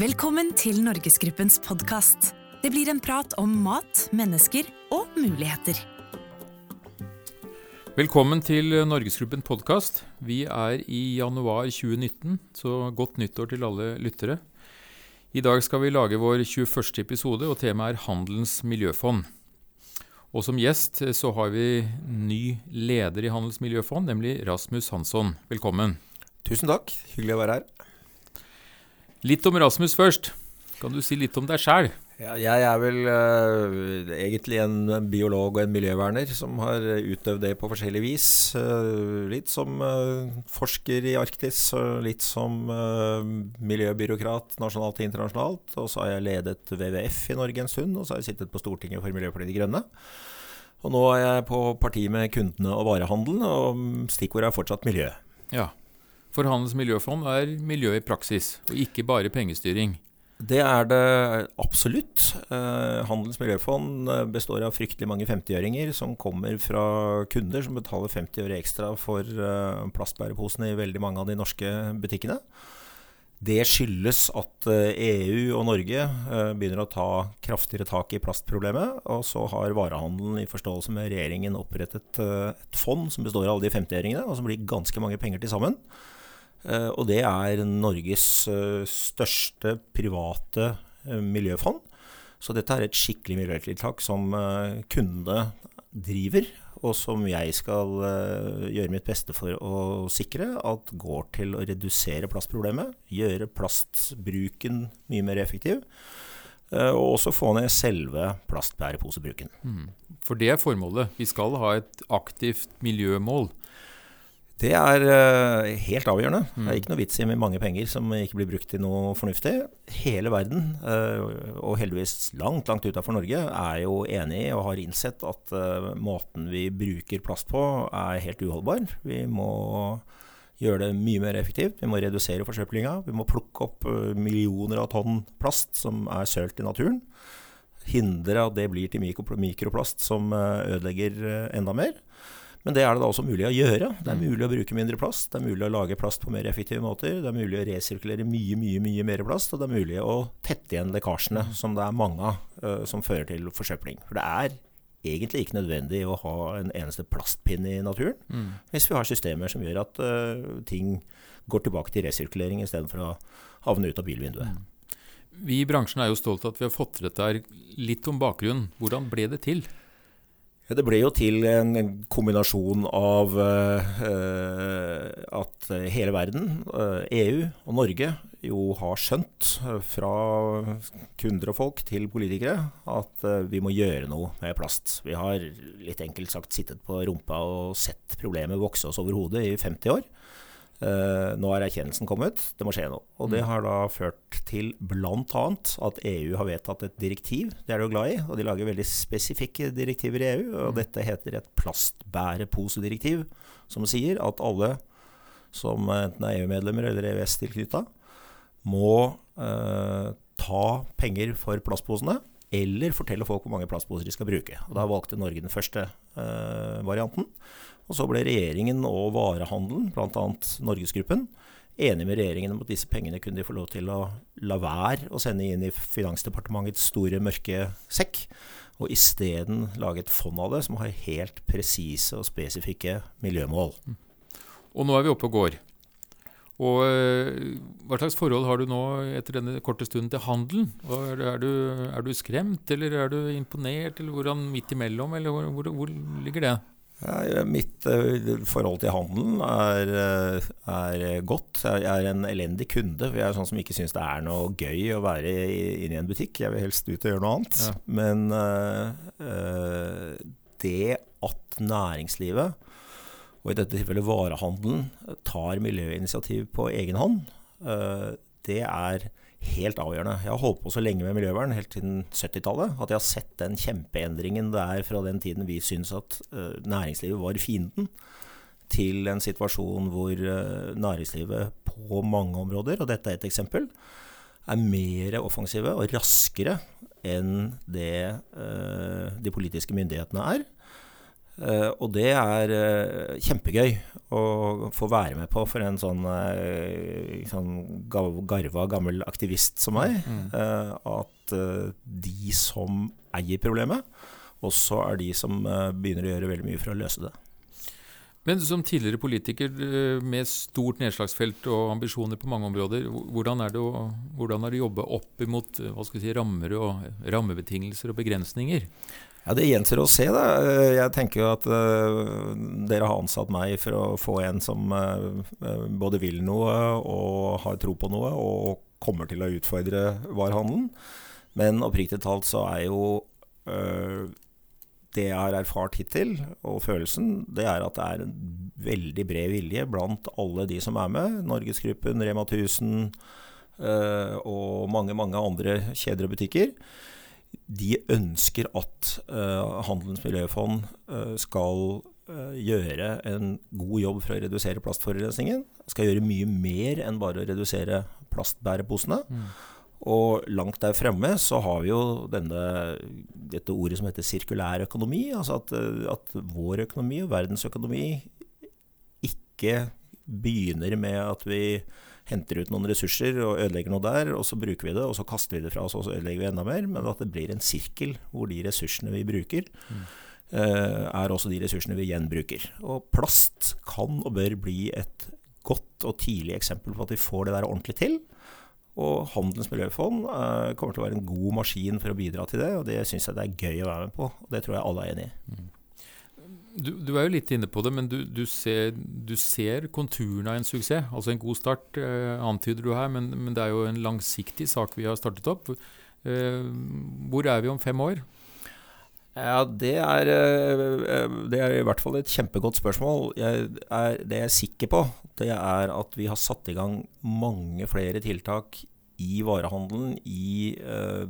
Velkommen til Norgesgruppens podkast. Det blir en prat om mat, mennesker og muligheter. Velkommen til Norgesgruppen podkast. Vi er i januar 2019, så godt nyttår til alle lyttere. I dag skal vi lage vår 21. episode, og temaet er Handelens miljøfond. Og som gjest så har vi ny leder i Handels miljøfond, nemlig Rasmus Hansson. Velkommen. Tusen takk. Hyggelig å være her. Litt om Rasmus først. Kan du si litt om deg sjæl? Ja, jeg er vel uh, egentlig en biolog og en miljøverner som har utøvd det på forskjellig vis. Uh, litt som uh, forsker i Arktis, litt som miljøbyråkrat nasjonalt og internasjonalt. Og så har jeg ledet WWF i Norge en stund, og så har jeg sittet på Stortinget for Miljøpartiet De Grønne. Og nå er jeg på parti med kundene og varehandelen, og stikkordet er fortsatt miljø. Ja, for Handels miljøfond er miljø i praksis, og ikke bare pengestyring. Det er det absolutt. Eh, Handels miljøfond eh, består av fryktelig mange 50-øringer som kommer fra kunder som betaler 50 øre ekstra for eh, plastbæreposene i veldig mange av de norske butikkene. Det skyldes at EU e og Norge begynner å ta kraftigere tak i plastproblemet. Og så har varehandelen i forståelse med regjeringen opprettet et fond som består av alle de 50-øringene, og som blir ganske mange penger til sammen. Eh, og det er Norges eh, største private eh, miljøfond. Så dette er et skikkelig miljøtiltak som kundene driver, og som jeg skal gjøre mitt beste for å sikre at går til å redusere plastproblemet. Gjøre plastbruken mye mer effektiv. Og også få ned selve plastbæreposebruken. Mm. For det er formålet. Vi skal ha et aktivt miljømål. Det er uh, helt avgjørende. Mm. Det er ikke noe vits i med mange penger som ikke blir brukt til noe fornuftig. Hele verden, uh, og heldigvis langt, langt utafor Norge, er jo enig i og har innsett at uh, måten vi bruker plast på, er helt uholdbar. Vi må gjøre det mye mer effektivt. Vi må redusere forsøplinga. Vi må plukke opp millioner av tonn plast som er sølt i naturen. Hindre at det blir til mikroplast som ødelegger enda mer. Men det er det da også mulig å gjøre. Det er mm. mulig å bruke mindre plast. Det er mulig å lage plast på mer effektive måter. Det er mulig å resirkulere mye, mye mye mer plast. Og det er mulig å tette igjen lekkasjene, mm. som det er mange av, uh, som fører til forsøpling. For det er egentlig ikke nødvendig å ha en eneste plastpinne i naturen, mm. hvis vi har systemer som gjør at uh, ting går tilbake til resirkulering istedenfor å havne ut av bilvinduet. Mm. Vi i bransjen er jo stolt av at vi har fått til dette. Litt om bakgrunnen. Hvordan ble det til? Det ble jo til en kombinasjon av uh, at hele verden, EU og Norge, jo har skjønt, uh, fra kunder og folk til politikere, at vi må gjøre noe med plast. Vi har litt enkelt sagt sittet på rumpa og sett problemet vokse oss over hodet i 50 år. Uh, nå er erkjennelsen kommet, det må skje noe. Og det mm. har da ført til bl.a. at EU har vedtatt et direktiv, det er de jo glad i, og de lager veldig spesifikke direktiver i EU. Og mm. dette heter et plastbæreposedirektiv, som sier at alle som enten er EU-medlemmer eller EØS-tilknytta, må uh, ta penger for plastposene, eller fortelle folk hvor mange plastposer de skal bruke. Og Da valgte Norge den første eh, varianten. Og så ble regjeringen og varehandelen, bl.a. Norgesgruppen, enige med regjeringen om at disse pengene kunne de få lov til å la være å sende inn i Finansdepartementets store, mørke sekk. Og isteden lage et fond av det som har helt presise og spesifikke miljømål. Og nå er vi oppe og går. Og eh, Hva slags forhold har du nå etter denne korte stunden til handelen? Er, er, du, er, du, skremt, eller er du imponert, eller hvordan midt imellom, eller hvor, hvor, hvor ligger det? Ja, mitt uh, forhold til handelen er, uh, er, godt. Jeg er en elendig kunde. Jeg er sånn som ikke syns det er noe gøy å være inne i en butikk. Jeg vil helst ut og gjøre noe annet. Ja. Men uh, det at næringslivet, og i dette tilfellet varehandelen, tar miljøinitiativ på egen hånd, det er helt avgjørende. Jeg har holdt på så lenge med miljøvern, helt siden 70-tallet, at jeg har sett den kjempeendringen det er fra den tiden vi syns at uh, næringslivet var fienden, til en situasjon hvor uh, næringslivet på mange områder, og dette er et eksempel, er mer offensive og raskere enn det de politiske myndighetene er. Uh, og det er uh, kjempegøy å få være med på for en sånn, uh, sånn garva gammel aktivist som meg. Mm. at de som eier problemet, også er de som begynner å gjøre veldig mye for å løse det. Men som tidligere politiker med stort nedslagsfelt og ambisjoner på mange områder, hvordan er det å, hvordan er det å jobbe opp imot si, rammer og rammebetingelser og begrensninger? Ja, Det gjenstår å se. da. Jeg tenker jo at uh, dere har ansatt meg for å få en som uh, både vil noe og har tro på noe, og kommer til å utfordre varehandelen. Men oppriktig talt så er jo uh, det jeg har erfart hittil, og følelsen, det er at det er en veldig bred vilje blant alle de som er med. Norgesgruppen, Rema 1000 og mange, mange andre kjeder og butikker de ønsker at uh, Handelens miljøfond uh, skal uh, gjøre en god jobb for å redusere plastforurensningen. Skal gjøre mye mer enn bare å redusere plastbæreposene. Mm. Og langt der fremme så har vi jo denne, dette ordet som heter sirkulær økonomi. Altså at, at vår økonomi og verdensøkonomi ikke begynner med at vi henter ut noen ressurser og ødelegger noe der, og så bruker vi det, og så kaster vi det fra oss, og så ødelegger vi enda mer. Men at det blir en sirkel hvor de ressursene vi bruker, mm. er også de ressursene vi gjenbruker. Og plast kan og bør bli et godt og tidlig eksempel på at vi får det der ordentlig til. Og Handelens miljøfond uh, kommer til å være en god maskin for å bidra til det, og det syns jeg det er gøy å være med på. og Det tror jeg alle er enig i. Mm. Du, du, er jo litt inne på det, men du, du ser, ser konturene av en suksess. Altså en god start eh, antyder du her, men, men, det er jo en langsiktig sak vi har startet opp. Eh, hvor er vi om fem år? Ja, det er, eh, det er, i hvert fall et kjempegodt spørsmål. Jeg er, det jeg er sikker på, det er at vi har satt i gang mange flere tiltak i varehandelen, i eh,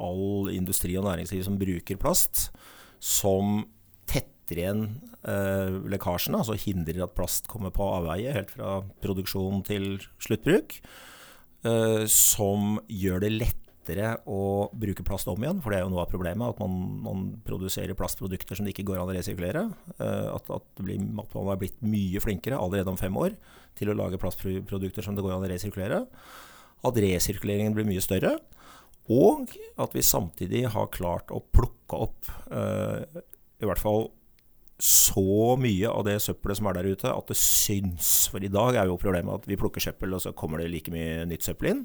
all industri og næringsliv som bruker plast, som tetter igjen eh, lekkasjene, altså hindrer at plast kommer på avveie helt fra produksjon til sluttbruk. Eh, som gjør det lettere å bruke plast om igjen, for det er jo noe av problemet. At man, man produserer plastprodukter som det ikke går an å resirkulere. Eh, at, at, blir, at, man har blitt mye flinkere allerede om fem år til å lage plastprodukter som det går an å resirkulere. At resirkuleringen blir mye større. Og at vi samtidig har klart å plukke opp eh, i hvert fall så mye av det søppelet som er der ute, at det syns. For i dag er jo problemet at vi plukker søppel, og så kommer det like mye nytt søppel inn.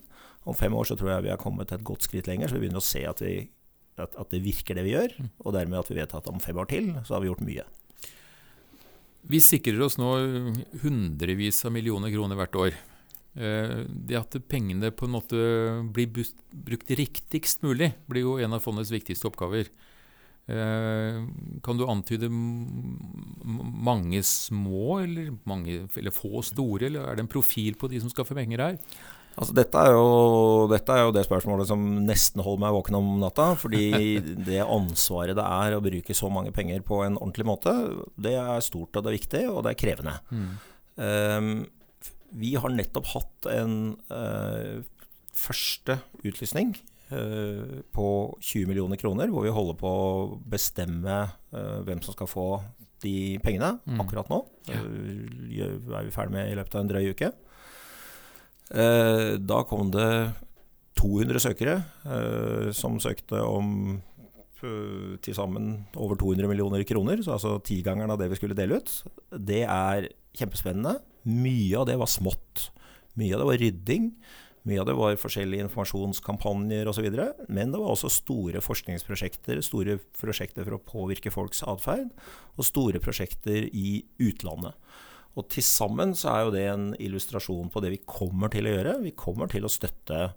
Om fem år så tror jeg vi har kommet et godt skritt lenger, så vi begynner å se at, vi, at, at det virker det vi gjør. Og dermed at vi vet at om fem år til så har vi gjort mye. Vi sikrer oss nå hundrevis av millioner kroner hvert år. Eh, det at pengene på en måte blir brukt riktigst mulig, blir jo en av fondets viktigste oppgaver. Eh, kan du antyde mange små, eller, mange, eller, få store, eller er det en profil på de som skaffer penger her? Altså, dette, er jo, dette, er jo, det spørsmålet som nesten holder meg våken om natta. Fordi det ansvaret det er å bruke så mange penger på en ordentlig måte, det er stort og det er viktig, og det er krevende. Mm. Um, vi har nettopp hatt en uh, første utlysning på 20 millioner kroner, hvor vi holder på å bestemme uh, hvem som skal få de pengene mm. akkurat nå. Ja. Uh, er vi ferdig med i løpet av en drøy uke. Da kom det 200 søkere som søkte om til sammen over 200 millioner kroner, så altså tigangeren av det vi skulle dele ut. Det er kjempespennende. Mye av det var smått. Mye av det var rydding. Mye av det var forskjellige informasjonskampanjer osv. Men det var også store forskningsprosjekter, store prosjekter for å påvirke folks atferd, og store prosjekter i utlandet. Og til sammen så er jo det en illustrasjon på det vi kommer til å gjøre. Vi kommer til å støtte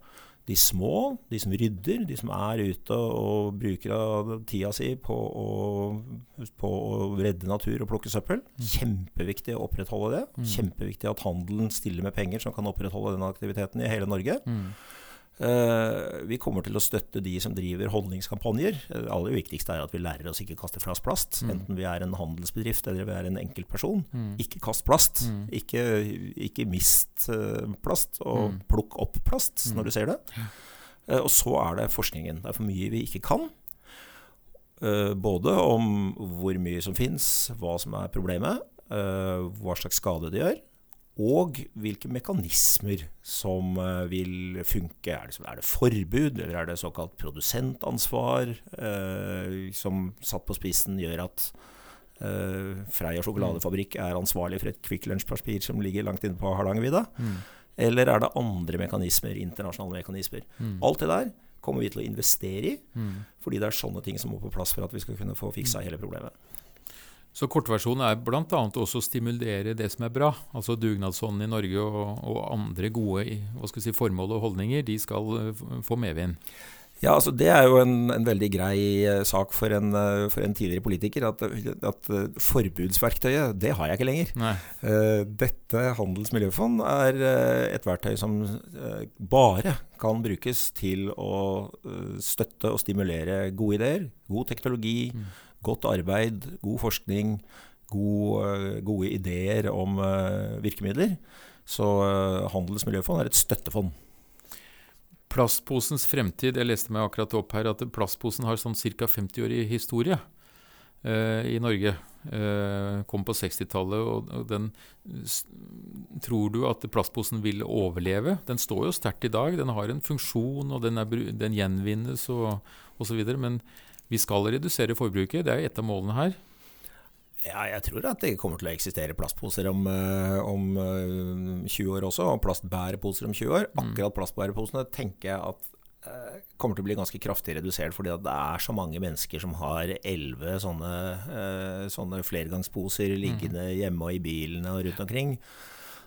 de små, de som rydder, de som er ute og bruker av tida si på å, på å redde natur og plukke søppel. Mm. Kjempeviktig å opprettholde det. Mm. Kjempeviktig at handelen stiller med penger som kan opprettholde den aktiviteten i hele Norge. Mm. Uh, vi kommer til å støtte de som driver holdningskampanjer. Det aller viktigste er at vi lærer oss ikke kaste flass plast. Mm. Enten vi er en handelsbedrift eller vi er en enkeltperson. Mm. Ikke kast plast. Mm. Ikke, ikke, mist uh, plast, og plukk opp plast når du ser det. Og så er det forskningen. Det er for mye vi ikke kan. eh, både om hvor mye som fins, hva som er problemet, eh, hva slags skade det gjør, og hvilke mekanismer som eh, vil funke. Er det, er det, forbud, eller er det såkalt produsentansvar, eh, som satt på spissen gjør at eh, Freia sjokoladefabrikk er ansvarlig for et Kvikk Lunsj-papir som ligger langt inne på Hardangervidda? Mm. Eller er det andre mekanismer, internasjonale mekanismer? Mm. Alt det der kommer vi til å investere i, mm. fordi det er sånne ting som må på plass for at vi skal kunne få fiksa mm. hele problemet. Så kortversjonen er bl.a. også å stimulere det som er bra. Altså Dugnadsånden i Norge og, og andre gode si, formål og holdninger, de skal uh, få medvind. Ja, altså Det er jo en, en veldig grei uh, sak for en, uh, for en, tidligere politiker. At, at forbudsverktøyet, det har jeg ikke lenger. Nei. dette handelsmiljøfond er et verktøy som bare kan brukes til å støtte og stimulere gode ideer, god teknologi. Mm godt arbeid, god forskning, god, eh, gode ideer om uh, virkemidler. Så uh, Handels miljøfond er et støttefond. Plastposens fremtid. Jeg leste meg akkurat opp her at plastposen har sånn ca. 50 år i historie eh, i Norge. kom på 60-tallet, og, og, den Tror du at plastposen vil overleve? Den står jo sterkt i dag. Den har en funksjon, og den, er, den gjenvinnes og osv. Men vi skal redusere forbruket, det er et av målene her. Ja, jeg tror at det kommer til å eksistere plastposer om, eh, om 20 eh, år også, og plastbæreposer om 20 år. Mm. Akkurat plastbæreposene tenker jeg at uh, kommer til å bli ganske kraftig redusert, fordi det er så mange mennesker som har elleve sånne, sånne flergangsposer liggende mm. hjemme og i bilene og rundt omkring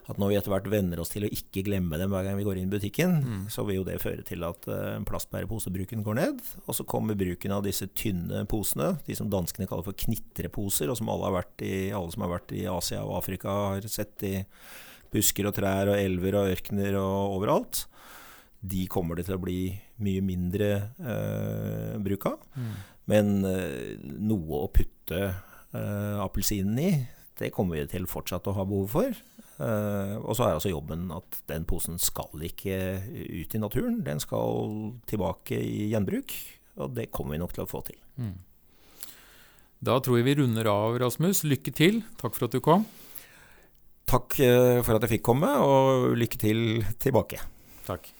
at når vi etter hvert venner oss til å ikke glemme dem hver gang vi går inn i butikken, mm. så vil jo det føre til at uh, plastbæreposebruken går ned. Og så kommer bruken av disse tynne posene, de som danskene kaller for knitreposer, og som alle, i, alle, som har vært i Asia og Afrika har sett i busker og trær og elver og ørkener og overalt. De kommer det til å bli mye mindre uh, bruk av. Mm. Men uh, noe å putte uh, appelsinen i, det kommer vi til fortsatt å ha behov for. Uh, og så er altså jobben at den posen skal ikke ut i naturen. Den skal tilbake i gjenbruk, og det kommer vi nok til å få til. Mm. Da tror jeg vi runder av, Rasmus. Lykke til. Takk for at du kom. Takk uh, for at jeg fikk komme, og lykke til tilbake. Takk.